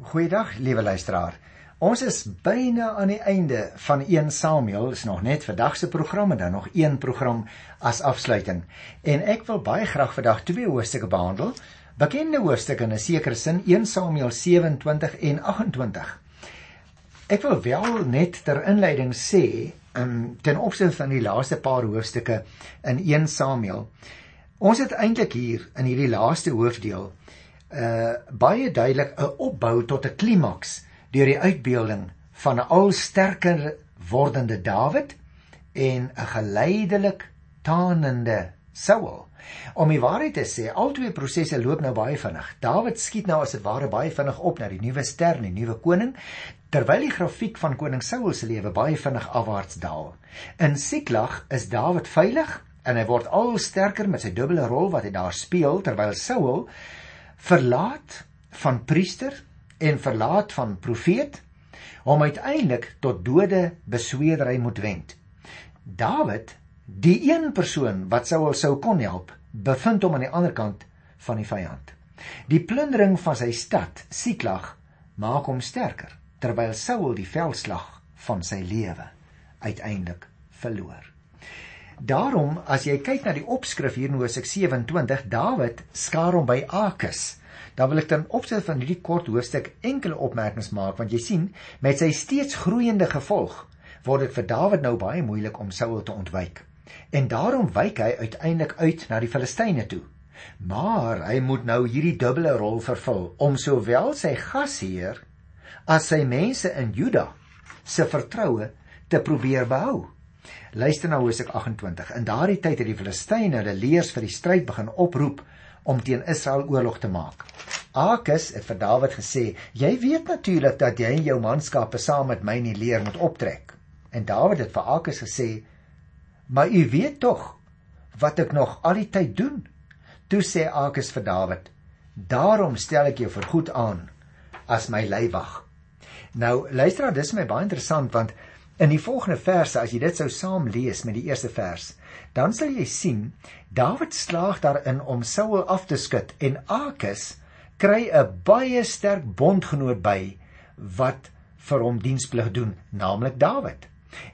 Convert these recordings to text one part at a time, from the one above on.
Goeiedag, liewe luisteraar. Ons is byna aan die einde van 1 Samuel. Is nog net vandag se program en dan nog een program as afsluiting. En ek wil baie graag vandag twee hoofstukke behandel. Bekende hoofstukke in 'n sekere sin 1 Samuel 27 en 28. Ek wil wel net ter inleiding sê, um, ten opsigte van die laaste paar hoofstukke in 1 Samuel, ons het eintlik hier in hierdie laaste hoofdeel uh baie duidelik 'n opbou tot 'n klimaks deur die uitbeelding van 'n al sterker wordende Dawid en 'n geleidelik tanende Saul. Om die waarheid te sê, al twee prosesse loop nou baie vinnig. Dawid skiet nou as dit ware baie vinnig op na die nuwe ster, die nuwe koning, terwyl die grafiek van koning Saul se lewe baie vinnig afwaarts daal. In Siklag is Dawid veilig en hy word al sterker met sy dubbele rol wat hy daar speel terwyl Saul verlaat van priester en verlaat van profeet om uiteindelik tot dode besweerdery moet wend. Dawid, die een persoon wat Saul sou kon help, bevind hom aan die ander kant van die vyand. Die plundering van sy stad, Siklag, maak hom sterker terwyl Saul die veldslag van sy lewe uiteindelik verloor. Daarom as jy kyk na die opskrif hier in Hosea 27, Dawid skaar hom by Akis. Dan wil ek ten opsigte van hierdie kort hoofstuk enkele opmerkings maak want jy sien met sy steeds groeiende gevolg word dit vir Dawid nou baie moeilik om Saul te ontwyk. En daarom wyk hy uiteindelik uit na die Filistyne toe. Maar hy moet nou hierdie dubbele rol vervul om sowel sy gasheer as sy mense in Juda se vertroue te probeer behou. Luister na Hosea 28. In daardie tyd het die Filistyne hulle leers vir die stryd begin oproep om teen Israel oorlog te maak. Akis het vir Dawid gesê: "Jy weet natuurlik dat jy en jou manskappe saam met my in die leer moet optrek." En Dawid het vir Akis gesê: "Maar u weet tog wat ek nog al die tyd doen." Toe sê Akis vir Dawid: "Daarom stel ek jou vergoed aan as my leiwag." Nou, luister, dis my baie interessant want In die volgende verse as jy dit sou saam lees met die eerste vers, dan sal jy sien Dawid slaag daarin om Saul af te skud en Akis kry 'n baie sterk bondgenoot by wat vir hom diensplig doen, naamlik Dawid.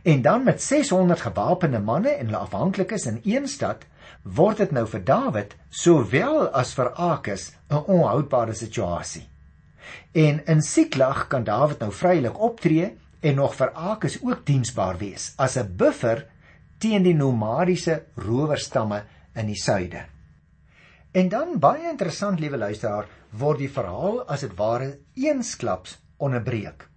En dan met 600 gewapende manne en hulle afhanklik is in een stad, word dit nou vir Dawid sowel as vir Akis 'n onhoudbare situasie. En in Siklag kan Dawid nou vrylik optree en nog vir Akis ook diensbaar wees as 'n buffer teen die nomadiese rowerstamme in die suide. En dan baie interessant liewe luisteraar word die verhaal as dit ware eensklaps onderbreek.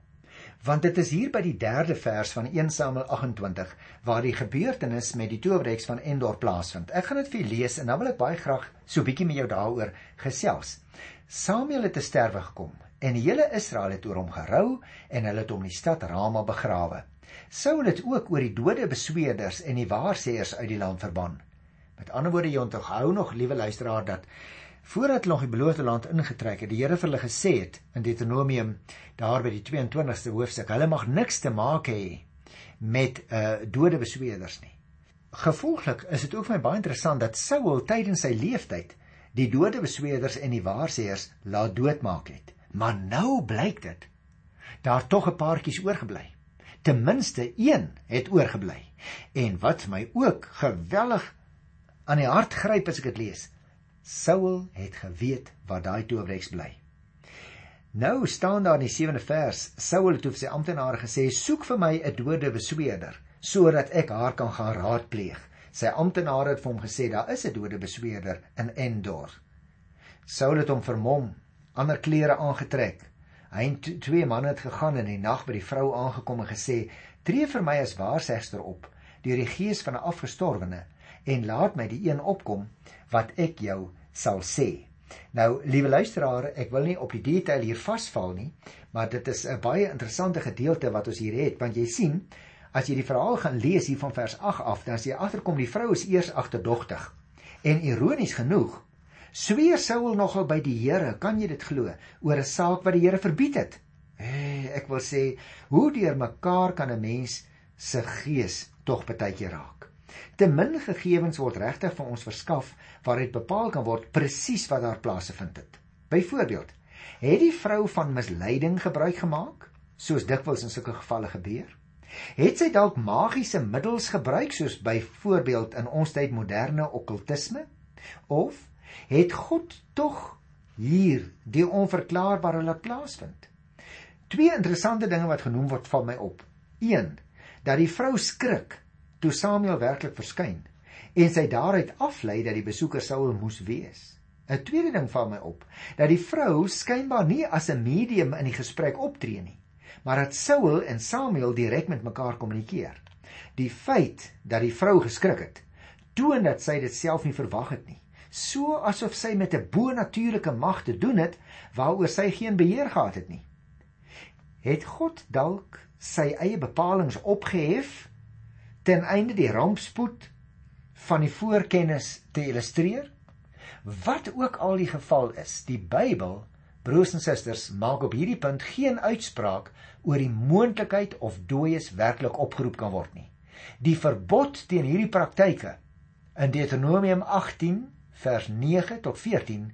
Want dit is hier by die 3de vers van 1 Samuel 28 waar die gebeurtenis met die towerheks van Endor plaasvind. Ek gaan dit vir julle lees en dan wil ek baie graag so 'n bietjie met jou daaroor gesels. Samuel het te sterwe gekom en die hele Israel het oor hom gerou en hulle het hom in die stad Rama begrawe. Saul het ook oor die dode besweerders en die waarsêers uit die land verban. Met ander woorde, jy onthou nog, liewe luisteraar, dat voordat hulle nog die beloofde land ingetrek het, die Here vir hulle gesê het in Deuteronomium daar by die 22ste hoofstuk, hulle mag niks te maak hê met uh dode besweerders nie. Gevolglik is dit ook vir my baie interessant dat Saul tydens sy lewenstyd die dode besweerders en die waarsêers laat doodmaak het. Maar nou blyk dit daar tog 'n paartjies oorgebly. Ten minste een het oorgebly. En wat my ook geweldig aan die hart gryp as ek dit lees. Saul het geweet waar daai towerheks bly. Nou staan daar in die 7de vers, Saul het vir sy amptenare gesê: "Soek vir my 'n dode besweerder sodat ek haar kan gaan raadpleeg." Sy amptenare het vir hom gesê: "Daar is 'n dode besweerder in Endor." Saul het hom vermom ander klere aangetrek. Hy en twee manne het gegaan in die nag by die vrou aangekom en gesê: "Tree vir my as waarsegster op deur die gees van 'n afgestorwene en laat my die een opkom wat ek jou sal sê." Nou, liewe luisteraar, ek wil nie op die detail hier vasval nie, maar dit is 'n baie interessante gedeelte wat ons hier het, want jy sien, as jy die verhaal gaan lees hier van vers 8 af, dan as jy agterkom die vrou is eers agterdogtig. En ironies genoeg, Sweer Saul nogal by die Here, kan jy dit glo, oor 'n saak wat die Here verbied het? Hey, ek wil sê, hoe deur mekaar kan 'n mens se gees tog partykeer raak? Te min gegevens word regtig vir ons verskaf waaruit bepaal kan word presies wat daar plaasgevind het. Byvoorbeeld, Het die vrou van misleiding gebruik gemaak, soos dikwels in sulke gevalle gebeur? Het sy dalk magiese middels gebruik soos byvoorbeeld in ons tyd moderne okkultisme? Of het God tog hier die onverklaarbare laat plaasvind? Twee interessante dinge wat genoem word van my op. 1 dat die vrou skrik toe Samuel werklik verskyn en sy daaruit aflei dat die besoeker Saul moes wees. 'n Tweede ding val my op dat die vrou skynbaar nie as 'n medium in die gesprek optree nie maar dat Saul en Samuel direk met mekaar kommunikeer. Die feit dat die vrou geskrik het, toon dat sy dit self nie verwag het nie, so asof sy met 'n bo-natuurlike mag te doen het waaroor sy geen beheer gehad het nie. Het God dalk sy eie bepalinge opgehef ten einde die rampspoed van die voorkennis te illustreer? Wat ook al die geval is, die Bybel Broers en susters, maak op hierdie punt geen uitspraak oor die moontlikheid of dooies werklik opgeroep kan word nie. Die verbod teen hierdie praktyke in Deuteronomium 18 vers 9 tot 14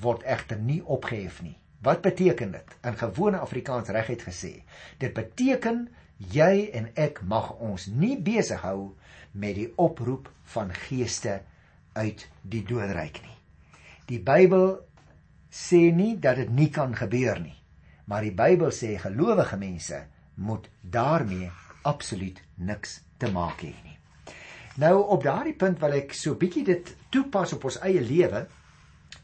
word egter nie opgehef nie. Wat beteken dit? In gewone Afrikaans reguit gesê, dit beteken jy en ek mag ons nie besig hou met die oproep van geeste uit die doodryk nie. Die Bybel sê nie dat dit nie kan gebeur nie. Maar die Bybel sê gelowige mense moet daarmee absoluut niks te maak hê nie. Nou op daardie punt wil ek so bietjie dit toepas op ons eie lewe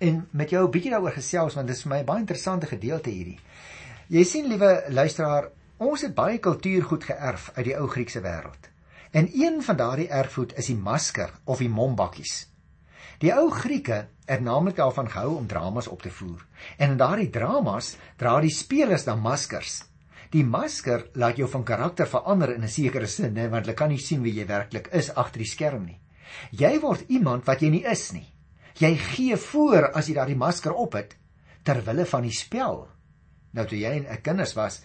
en met jou 'n bietjie daaroor gesels want dit is vir my 'n baie interessante gedeelte hierdie. Jy sien liewe luisteraar, ons het baie kultuurgoed geërf uit die ou Griekse wêreld. En een van daardie erfgoed is die masker of die mombakkies. Die ou Grieke het naamlik daarvan gehou om dramas op te voer. En in daardie dramas dra die spelers dan maskers. Die masker laat jou van karakter verander in 'n sekere sin, hè, want hulle kan nie sien wie jy werklik is agter die skerm nie. Jy word iemand wat jy nie is nie. Jy gee voor as jy daardie masker op het ter wille van die spel. Nou toe jy 'n kinders was,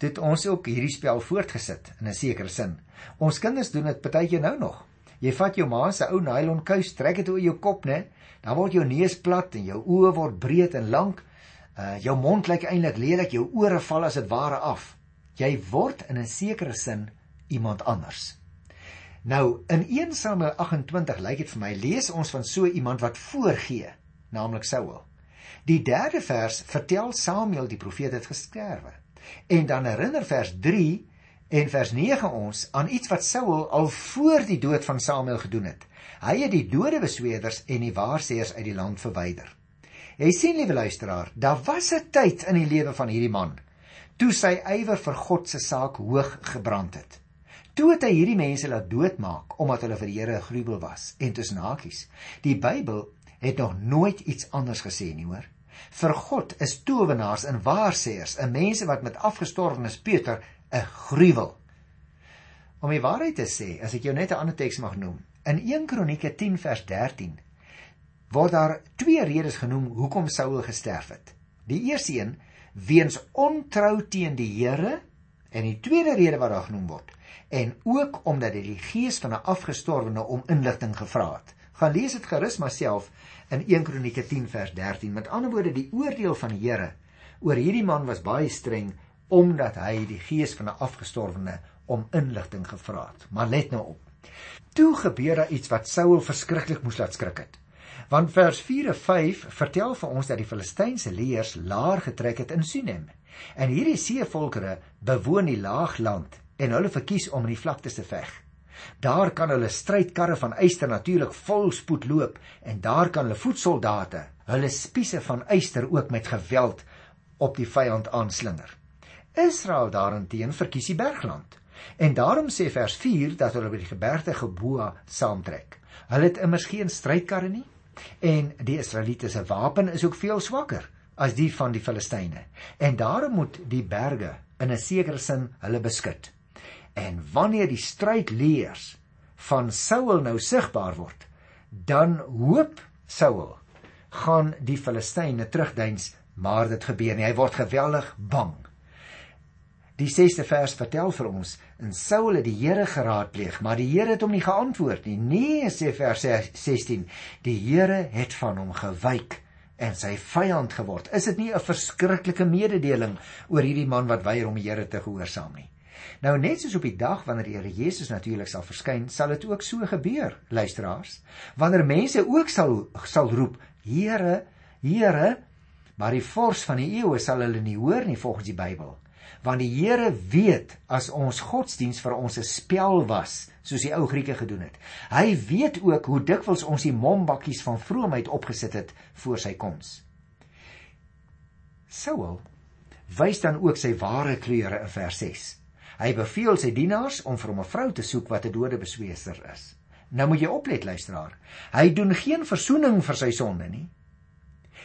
het ons ook hierdie spel voortgesit in 'n sekere sin. Ons kinders doen dit baie keer nou nog. Jy vat jou ma se ou nylon kous, trek dit oor jou kop, né? Dan word jou neus plat en jou oë word breed en lank. Uh jou mond lyk eintlik lelik, jou ore val as dit ware af. Jy word in 'n sekere sin iemand anders. Nou in 1 Samuel 28 lyk dit vir my lees ons van so iemand wat voorgee, naamlik Saul. Die derde vers vertel Samuel die profeet het gesterwe. En dan herinner vers En vers 9 ons aan iets wat Saul al voor die dood van Samuel gedoen het. Hy het die dode besweerders en die waarseers uit die land verwyder. Jy sien liewe luisteraar, daar was 'n tyd in die lewe van hierdie man toe sy ywer vir God se saak hoog gebrand het. Toe het hy hierdie mense laat doodmaak omdat hulle vir die Here gruwel was. En tussen hakies, die Bybel het nog nooit iets anders gesê nie, hoor. Vir God is towenaars en waarseers, 'n mense wat met afgestorwenes Peter 'n gruwel. Om die waarheid te sê, as ek jou net 'n ander teks mag noem, in 1 Kronieke 10 vers 13 word daar twee redes genoem hoekom Saul gesterf het. Die eerste een weens ontrou teen die Here en die tweede rede wat daar genoem word en ook omdat hy die gees van 'n afgestorwene om inligting gevra het. Gaan lees dit gerus maar self in 1 Kronieke 10 vers 13. Met ander woorde, die oordeel van die Here oor hierdie man was baie streng omdat hy die gees van 'n afgestorwene om inligting gevra het. Maar let nou op. Toe gebeur daar iets wat Saul verskriklik moes laat skrik het. Want vers 4 en 5 vertel vir ons dat die Filistynse leers laer getrek het in Sunem. En hierdie seevolkere bewoon die laagland en hulle verkies om in die vlaktes te veg. Daar kan hulle strydkarre van yster natuurlik vol spoed loop en daar kan hulle voetsoldate hulle spiese van yster ook met geweld op die vyand aanslinger. Israel daarenteen verkies die bergland. En daarom sê vers 4 dat hulle by die gebergte Geboa saamtrek. Hulle het immers geen strydkarre nie en die Israeliete se wapen is ook veel swakker as die van die Filistyne. En daarom moet die berge in 'n sekere sin hulle beskud. En wanneer die strydleers van Saul nou sigbaar word, dan hoop Saul gaan die Filistyne terugdeins, maar dit gebeur nie. Hy word geweldig bang. Die 6ste vers vertel vir ons en Saul het die Here geraadpleeg, maar die Here het hom nie geantwoord nie. Nee, sê vers 16, die Here het van hom gewyk en sy vyand geword. Is dit nie 'n verskriklike mededeling oor hierdie man wat weier om die Here te gehoorsaam nie? Nou net soos op die dag wanneer die Here Jesus natuurlik sal verskyn, sal dit ook so gebeur, luisteraars. Wanneer mense ook sal sal roep, Here, Here, maar die vors van die eeue sal hulle nie hoor nie volgens die Bybel. Want die Here weet as ons godsdiens vir ons 'n spel was, soos die ou Grieke gedoen het. Hy weet ook hoe dikwels ons die mombakkies van vroomheid opgesit het voor sy koms. Saul wys dan ook sy ware kleure in vers 6. Hy beveel sy dienaars om vir hom 'n vrou te soek wat 'n dode besweser is. Nou moet jy oplet luisteraar. Hy doen geen verzoening vir sy sonde nie.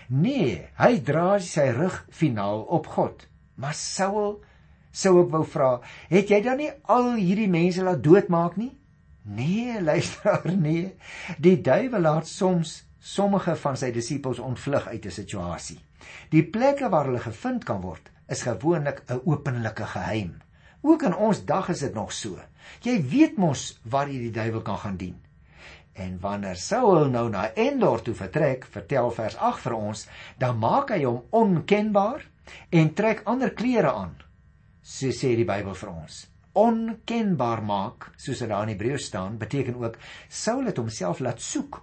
Nee, hy dra sy rug finaal op God. Maar Saul sou ek wou vra, het jy dan nie al hierdie mense laat doodmaak nie? Nee, luister, nee. Die duiwel laat soms sommige van sy disippels ontvlug uit 'n situasie. Die plekke waar hulle gevind kan word, is gewoonlik 'n openlike geheim. Ook in ons dag is dit nog so. Jy weet mos waar jy die duiwel kan gaan dien. En wanneer Saul nou na Endor toe vertrek, vertel vers 8 vir ons, dan maak hy hom onkenbaar en trek ander klere aan. So sê die Bybel vir ons. Onkenbaar maak, soos dit daar in Hebreëus staan, beteken ook Saul het homself laat soek.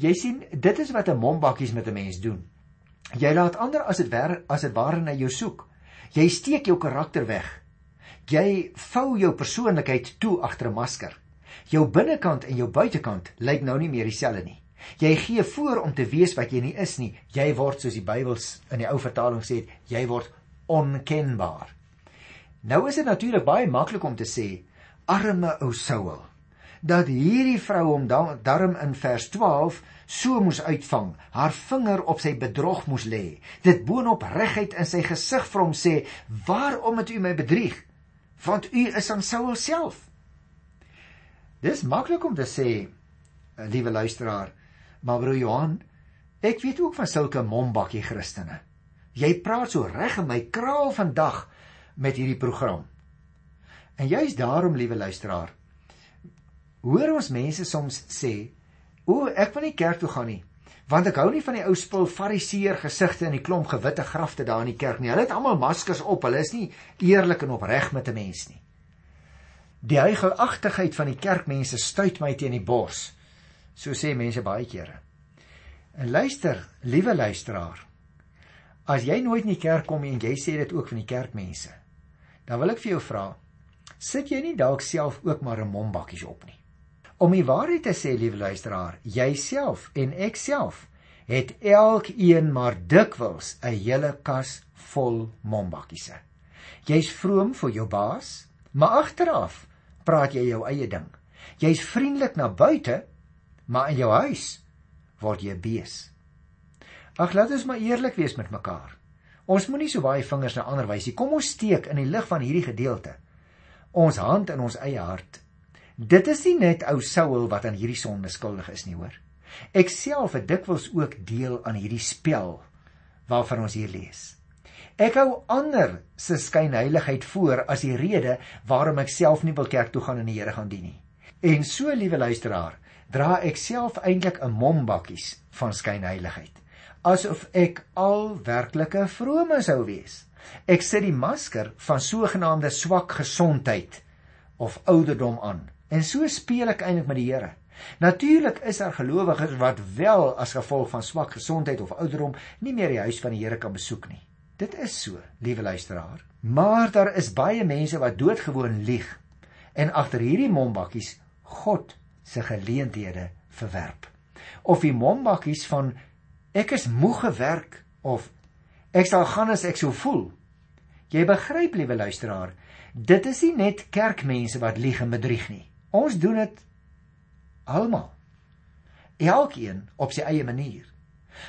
Jy sien, dit is wat 'n mombakkies met 'n mens doen. Jy laat ander as dit ware as dit ware na jou soek. Jy steek jou karakter weg. Jy vou jou persoonlikheid toe agter 'n masker. Jou binnekant en jou buitekant lyk nou nie meer dieselfde nie. Jy gee voor om te wees wat jy nie is nie. Jy word soos die Bybels in die ou vertaling sê, jy word onkenbaar. Nou is dit natuurlik baie maklik om te sê arme ou Saul dat hierdie vrou hom darm in vers 12 so moes uitvang, haar vinger op sy bedrog moes lê, dit boonop reguit in sy gesig vir hom sê: "Waarom het u my bedrieg? Want u is aan Saul self." Dis maklik om te sê, eh, liewe luisteraar, maar broer Johan, ek weet ook van sulke mombakkie Christene. Jy praat so reg in my kraal vandag met hierdie program. En juist daarom, liewe luisteraar, hoor ons mense soms sê, "O, ek wil nie kerk toe gaan nie, want ek hou nie van die ou spul fariseer gesigte in die klomp gewitte grafte daar in die kerk nie. Hulle het almal maskers op. Hulle is nie eerlik en opreg met 'n mens nie." Die heiligagtigheid van die kerkmense stuit my teen die bors. So sê mense baie kere. En luister, liewe luisteraar, as jy nooit in die kerk kom en jy sê dit ook van die kerkmense, dan wil ek vir jou vra, sit jy nie dalk self ook maar 'n mombakkies op nie? Om die waarheid te sê, liewe luisteraar, jouself en ek self het elkeen maar dikwels 'n hele kas vol mombakkiese. Jy's vroom vir jou baas, maar agteraf praat jy jou eie ding. Jy's vriendelik na buite, maar in jou huis word jy bees. Ag laat ons maar eerlik wees met mekaar. Ons moenie so baie vingers na ander wys nie. Kom ons steek in die lig van hierdie gedeelte ons hand in ons eie hart. Dit is nie net ou Saul wat aan hierdie sonde skuldig is nie, hoor. Ek self het dikwels ook deel aan hierdie spel waarvan ons hier lees. Ek hou ander se skynheiligheid voor as die rede waarom ek self nie wil kerk toe gaan en die Here gaan dien nie. En so, liewe luisteraar, dra ek self eintlik 'n mombakkies van skynheiligheid, asof ek al werklike vrome sou wees. Ek sit die masker van sogenaamde swak gesondheid of ouderdom aan en so speel ek eintlik met die Here. Natuurlik is daar gelowiges wat wel as gevolg van swak gesondheid of ouderdom nie meer die huis van die Here kan besoek nie. Dit is so, liewe luisteraar. Maar daar is baie mense wat doodgewoon lieg en agter hierdie mombakkies God se geleenthede verwerp. Of die mombakkies van ek is moeg gewerk of ek sal gaan as ek so voel. Jy begryp, liewe luisteraar, dit is nie net kerkmense wat lieg en bedrieg nie. Ons doen dit almal. Elkeen op sy eie manier.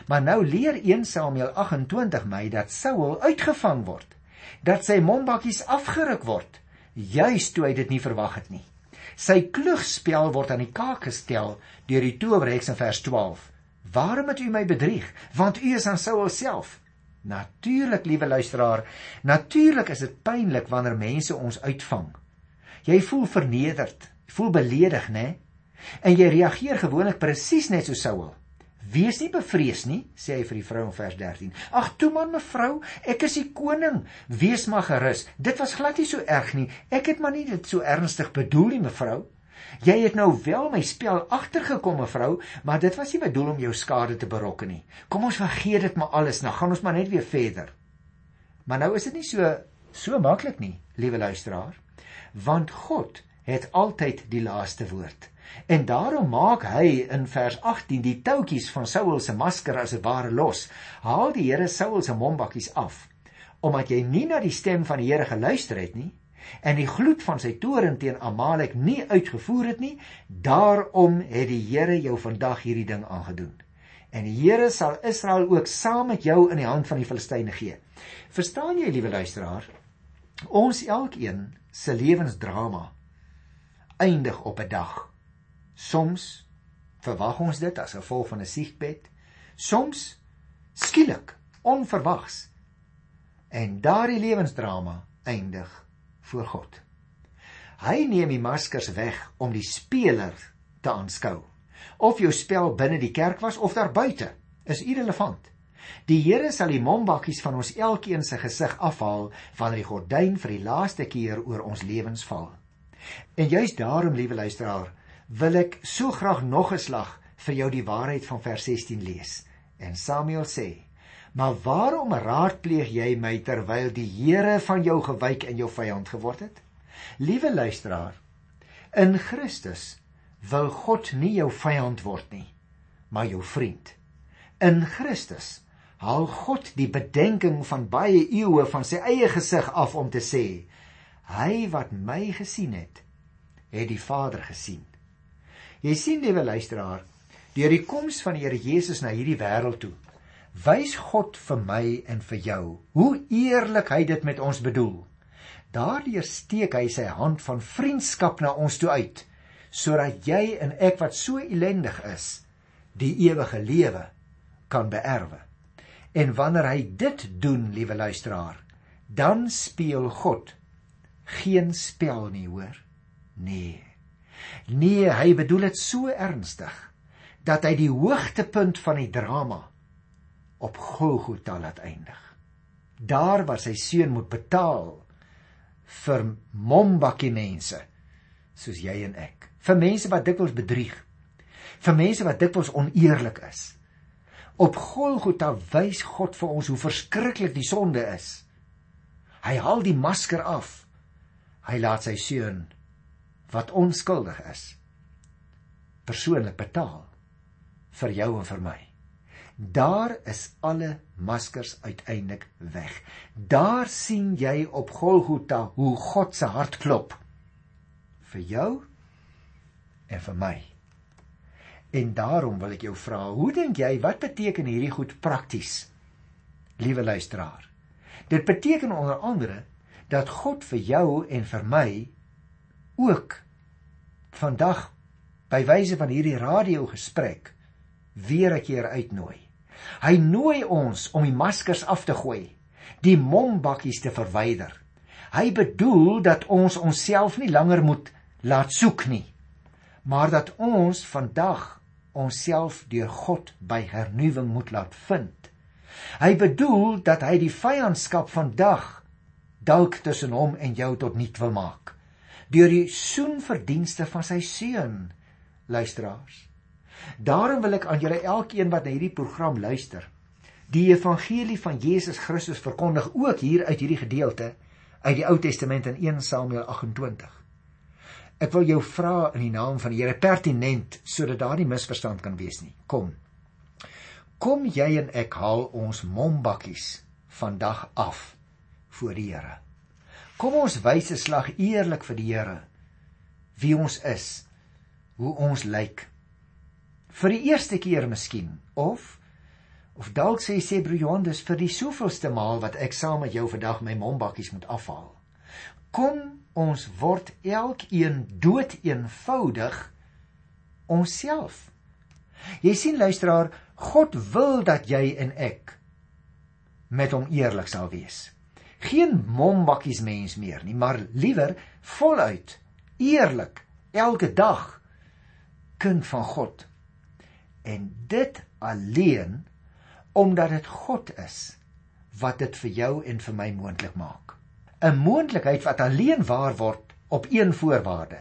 Maar nou leer 1 Samuel 28 my dat Saul uitgevang word, dat sy mombakkies afgeruk word, juis toe hy dit nie verwag het nie. Sy klugspel word aan die kaak gestel deur die towerheks in vers 12. Waarom het u my bedrieg? Want u is aan Saul self. Natuurlik, liewe luisteraar, natuurlik is dit pynlik wanneer mense ons uitvang. Jy voel vernederd, voel beledig, né? En jy reageer gewoonlik presies net so Saul. Wees nie bevrees nie, sê hy vir die vrou in vers 13. Ag toe man mevrou, ek is die koning. Wees maar gerus. Dit was glad nie so erg nie. Ek het maar nie dit so ernstig bedoel nie, mevrou. Jy het nou wel my spel agtergekom, mevrou, maar dit was nie bedoel om jou skade te berokken nie. Kom ons vergeet dit maar alles, nou gaan ons maar net weer verder. Maar nou is dit nie so so maklik nie, liewe luisteraar, want God het altyd die laaste woord. En daarom maak hy in vers 18 die touwtjies van Saul se masker as 'n ware los. Haal die Here Saul se mombakkies af, omdat jy nie na die stem van die Here geluister het nie en die gloed van sy toorn teen Amalek nie uitgevoer het nie, daarom het die Here jou vandag hierdie ding aangedoen. En die Here sal Israel ook saam met jou in die hand van die Filistyne gee. Verstaan jy, liewe luisteraar? Ons elkeen se lewensdrama eindig op 'n dag. Soms verwag ons dit as gevolg van 'n siekbed, soms skielik, onverwags. En daardie lewensdrama eindig voor God. Hy neem die maskers weg om die speler te aanskou. Of jou spel binne die kerk was of daar buite, is irrelevant. Die Here sal die mombakkies van ons elkeen se gesig afhaal wanneer die gordyn vir die laaste keer oor ons lewens val. En juist daarom, liewe luisteraar, wil ek so graag nog 'n slag vir jou die waarheid van vers 16 lees. En Samuel sê: "Maar waarom raadpleeg jy my terwyl die Here van jou gewyk en jou vyand geword het?" Liewe luisteraar, in Christus wil God nie jou vyand word nie, maar jou vriend. In Christus haal God die bedenking van baie eeue van sy eie gesig af om te sê: "Hy wat my gesien het, het die Vader gesien." Jy sien liewe luisteraar, deur die koms van die Here Jesus na hierdie wêreld toe, wys God vir my en vir jou hoe eerlik hy dit met ons bedoel. Daardeur steek hy sy hand van vriendskap na ons toe uit, sodat jy en ek wat so ellendig is, die ewige lewe kan beerwe. En wanneer hy dit doen, liewe luisteraar, dan speel God geen spel nie, hoor? Nee. Nee, hy bedoel dit so ernstig dat hy die hoogtepunt van die drama op Golgotha laat eindig. Daar waar sy seun moet betaal vir mombakkie mense soos jy en ek, vir mense wat dikwels bedrieg, vir mense wat dikwels oneerlik is. Op Golgotha wys God vir ons hoe verskriklik die sonde is. Hy haal die masker af. Hy laat sy seun wat onskuldig is persoonlik betaal vir jou en vir my. Daar is alle maskers uiteindelik weg. Daar sien jy op Golgotha hoe God se hart klop vir jou en vir my. En daarom wil ek jou vra, hoe dink jy wat beteken hierdie goed prakties? Liewe luisteraar, dit beteken onder andere dat God vir jou en vir my ook vandag by wyse van hierdie radiogesprek weer 'n keer uitnooi. Hy nooi ons om die maskers af te gooi, die mombakkies te verwyder. Hy bedoel dat ons onsself nie langer moet laat soek nie, maar dat ons vandag onsself deur God by hernuwing moet laat vind. Hy bedoel dat hy die vyandskap vandag dalk tussen hom en jou tot niet wil maak deur die soenverdienste van sy seun luisteraars. Daarom wil ek aan julle elkeen wat na hierdie program luister, die evangelie van Jesus Christus verkondig ook hier uit hierdie gedeelte uit die Ou Testament in 1 Samuel 28. Ek wil jou vra in die naam van die Here pertinent sodat daar nie misverstand kan wees nie. Kom. Kom jy en ek haal ons mombakkies vandag af voor die Here. Kom ons wys 'n slag eerlik vir die Here wie ons is, hoe ons lyk. Vir die eerste keer miskien of of dalk sê sê broer Johan dis vir die soveelste maal wat ek saam met jou vandag my mombakkies moet afhaal. Kom ons word elkeen dood eenvoudig onsself. Jy sien luisteraar, God wil dat jy en ek met hom eerlik sal wees geen mombakkies mens meer nie, maar liewer voluit, eerlik, elke dag kind van God. En dit alleen omdat dit God is wat dit vir jou en vir my moontlik maak. 'n Moontlikheid wat alleen waar word op een voorwaarde: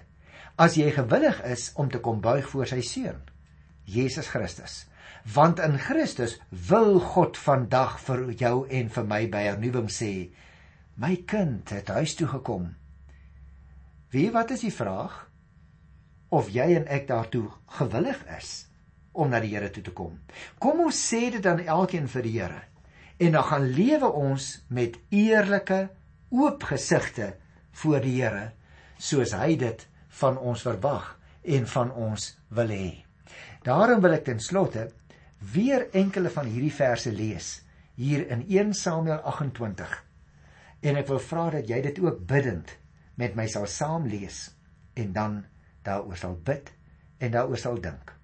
as jy gewillig is om te kom buig voor sy seun, Jesus Christus. Want in Christus wil God vandag vir jou en vir my by hernuwing sê: "My kind het huis toe gekom." Wie wat is die vraag? Of jy en ek daartoe gewillig is om na die Here toe te kom. Kom ons sê dit dan elkeen vir die Here en dan gaan lewe ons met eerlike oop gesigte voor die Here soos hy dit van ons verwag en van ons wil hê. Daarom wil ek ten slotte weer enkele van hierdie verse lees hier in 1 Samuel 28. En ek wil vra dat jy dit ook bidtend met my sal saam lees en dan daaroor sal bid en daaroor sal dink.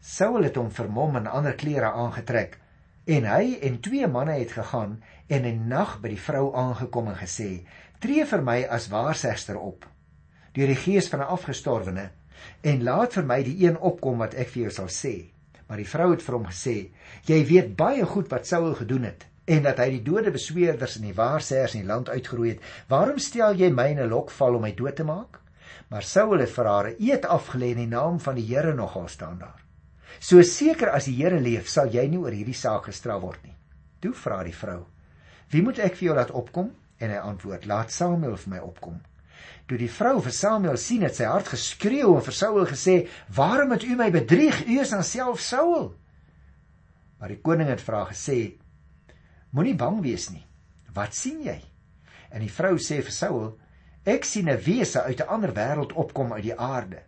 Saul het hom vermom en ander klere aangetrek En hy en twee manne het gegaan en 'n nag by die vrou aangekom en gesê: "Tree vir my as waarsegster op deur die gees van 'n afgestorwene en laat vir my die een opkom wat ek vir jou sal sê." Maar die vrou het vir hom gesê: "Jy weet baie goed wat Saul gedoen het en dat hy die dode besweerders en die waarsêers in die land uitgeroei het. Waarom stel jy my in 'n lokval om my dood te maak?" Maar Saul het vir haar eet afgelê in die naam van die Here nogal staan daar. So seker as die Here leef, sal jy nie oor hierdie saak gestraf word nie. Toe vra die vrou: "Wie moet ek vir jou laat opkom?" En hy antwoord: "Laat Samuel vir my opkom." Toe die vrou vir Samuel sien, het sy hart geskreeu en vir Saul gesê: "Waarom het u my bedrieg? U is dan self Saul." Maar die koning het vra gesê: "Moenie bang wees nie. Wat sien jy?" En die vrou sê vir Saul: "Ek sien 'n wese uit 'n ander wêreld opkom uit die aarde."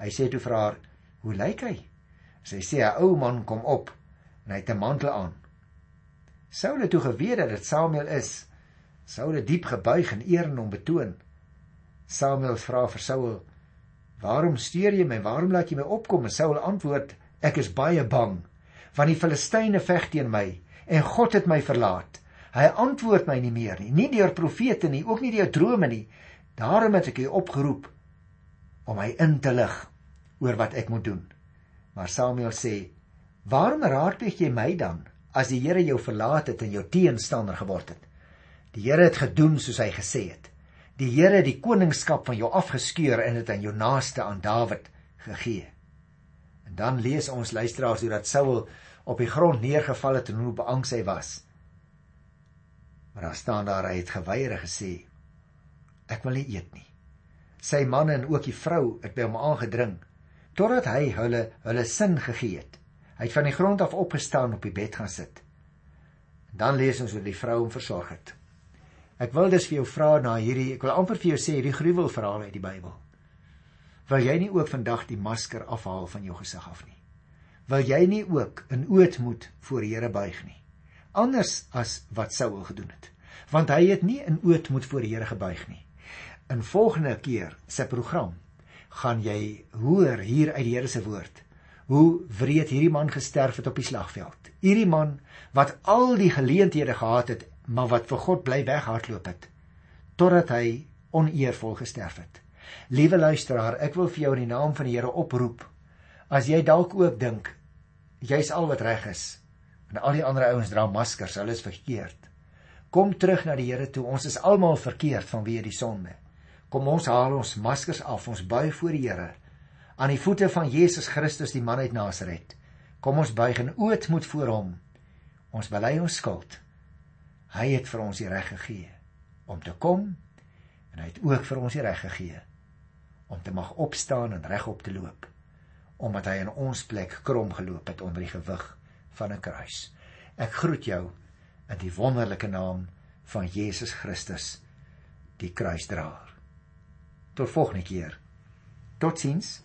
Hy sê toe vir haar: "Hoe lyk hy?" Sy sê 'n ou man kom op en hy het 'n mantel aan. Saul het toe geweet dat dit Samuel is. Saul het diep gebuig en eer hom betoon. Samuel vra vir Saul: "Waarom steur jy my? Waarom laat jy my opkom?" En Saul antwoord: "Ek is baie bang, want die Filistyne veg teen my en God het my verlaat. Hy antwoord my nie meer nie, nie deur profete nie, ook nie deur drome nie. Daarom het ek u opgeroep om my in te lig oor wat ek moet doen." Maar Samuel sê: "Waarom raadpleeg jy my dan as die Here jou verlaat het en jou teenstander geword het? Die Here het gedoen soos hy gesê het. Die Here het die koningskap van jou afgeskeur en dit aan jou naaste aan Dawid gegee." En dan lees ons luisteraars hoe dat Saul op die grond neergeval het en hoe beangs hy was. Maar daar staan daar hy het geweier gesê: "Ek wil nie eet nie." Sy manne en ook die vrou het by hom aangedring totdat hy hulle hulle sin gegee het. Hy het van die grond af opgestaan op die bed gaan sit. Dan lees ons hoe die vrou hom versorg het. Ek wil dus vir jou vra na hierdie ek wil amper vir jou sê hierdie gruwelverhaal uit die Bybel. Wil jy nie ook vandag die masker afhaal van jou gesig af nie? Wil jy nie ook in ootmoed voor die Here buig nie? Anders as wat Saul gedoen het. Want hy het nie in ootmoed voor die Here gebuig nie. In volgende keer se program gaan jy hoor hier uit die Here se woord hoe wreed hierdie man gesterf het op die slagveld. Hierdie man wat al die geleenthede gehad het, maar wat vir God bly weghardloop het totdat hy oneervol gesterf het. Liewe luisteraar, ek wil vir jou in die naam van die Here oproep. As jy dalk ook dink jy's al wat reg is en al die ander ouens dra maskers, hulle is verkeerd. Kom terug na die Here toe. Ons is almal verkeerd vanweë die sonde. Kom ons haal ons maskers af, ons buig voor die Here aan die voete van Jesus Christus die man uit Nasaret. Kom ons buig in ootmoed voor hom. Ons bely ons skuld. Hy het vir ons die reg gegee om te kom en hy het ook vir ons die reg gegee om te mag opstaan en regop te loop omdat hy in ons plek krom geloop het onder die gewig van 'n kruis. Ek groet jou in die wonderlike naam van Jesus Christus, die kruisdraer. Tot volgende keer. Totsiens.